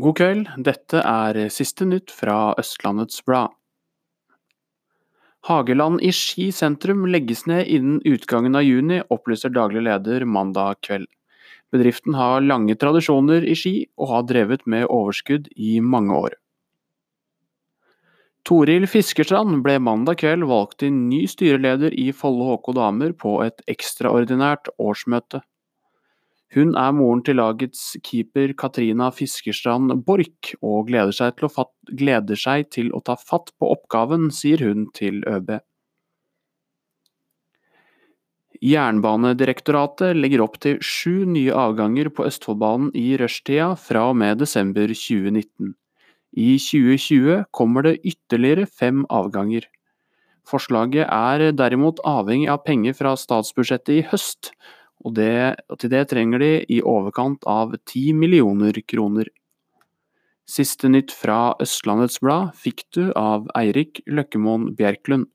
God kveld, dette er siste nytt fra Østlandets Blad. Hageland i Ski sentrum legges ned innen utgangen av juni, opplyser daglig leder mandag kveld. Bedriften har lange tradisjoner i Ski, og har drevet med overskudd i mange år. Toril Fiskerstrand ble mandag kveld valgt til ny styreleder i Follo HK Damer på et ekstraordinært årsmøte. Hun er moren til lagets keeper Katrina Fiskerstrand Borch, og gleder seg, fatt, gleder seg, til å ta fatt på oppgaven, sier hun til ØB. Jernbanedirektoratet legger opp til sju nye avganger på Østfoldbanen i rushtida fra og med desember 2019. I 2020 kommer det ytterligere fem avganger. Forslaget er derimot avhengig av penger fra statsbudsjettet i høst, og, det, og til det trenger de i overkant av 10 millioner kroner. Siste nytt fra Østlandets Blad fikk du av Eirik Løkkemoen Bjerklund.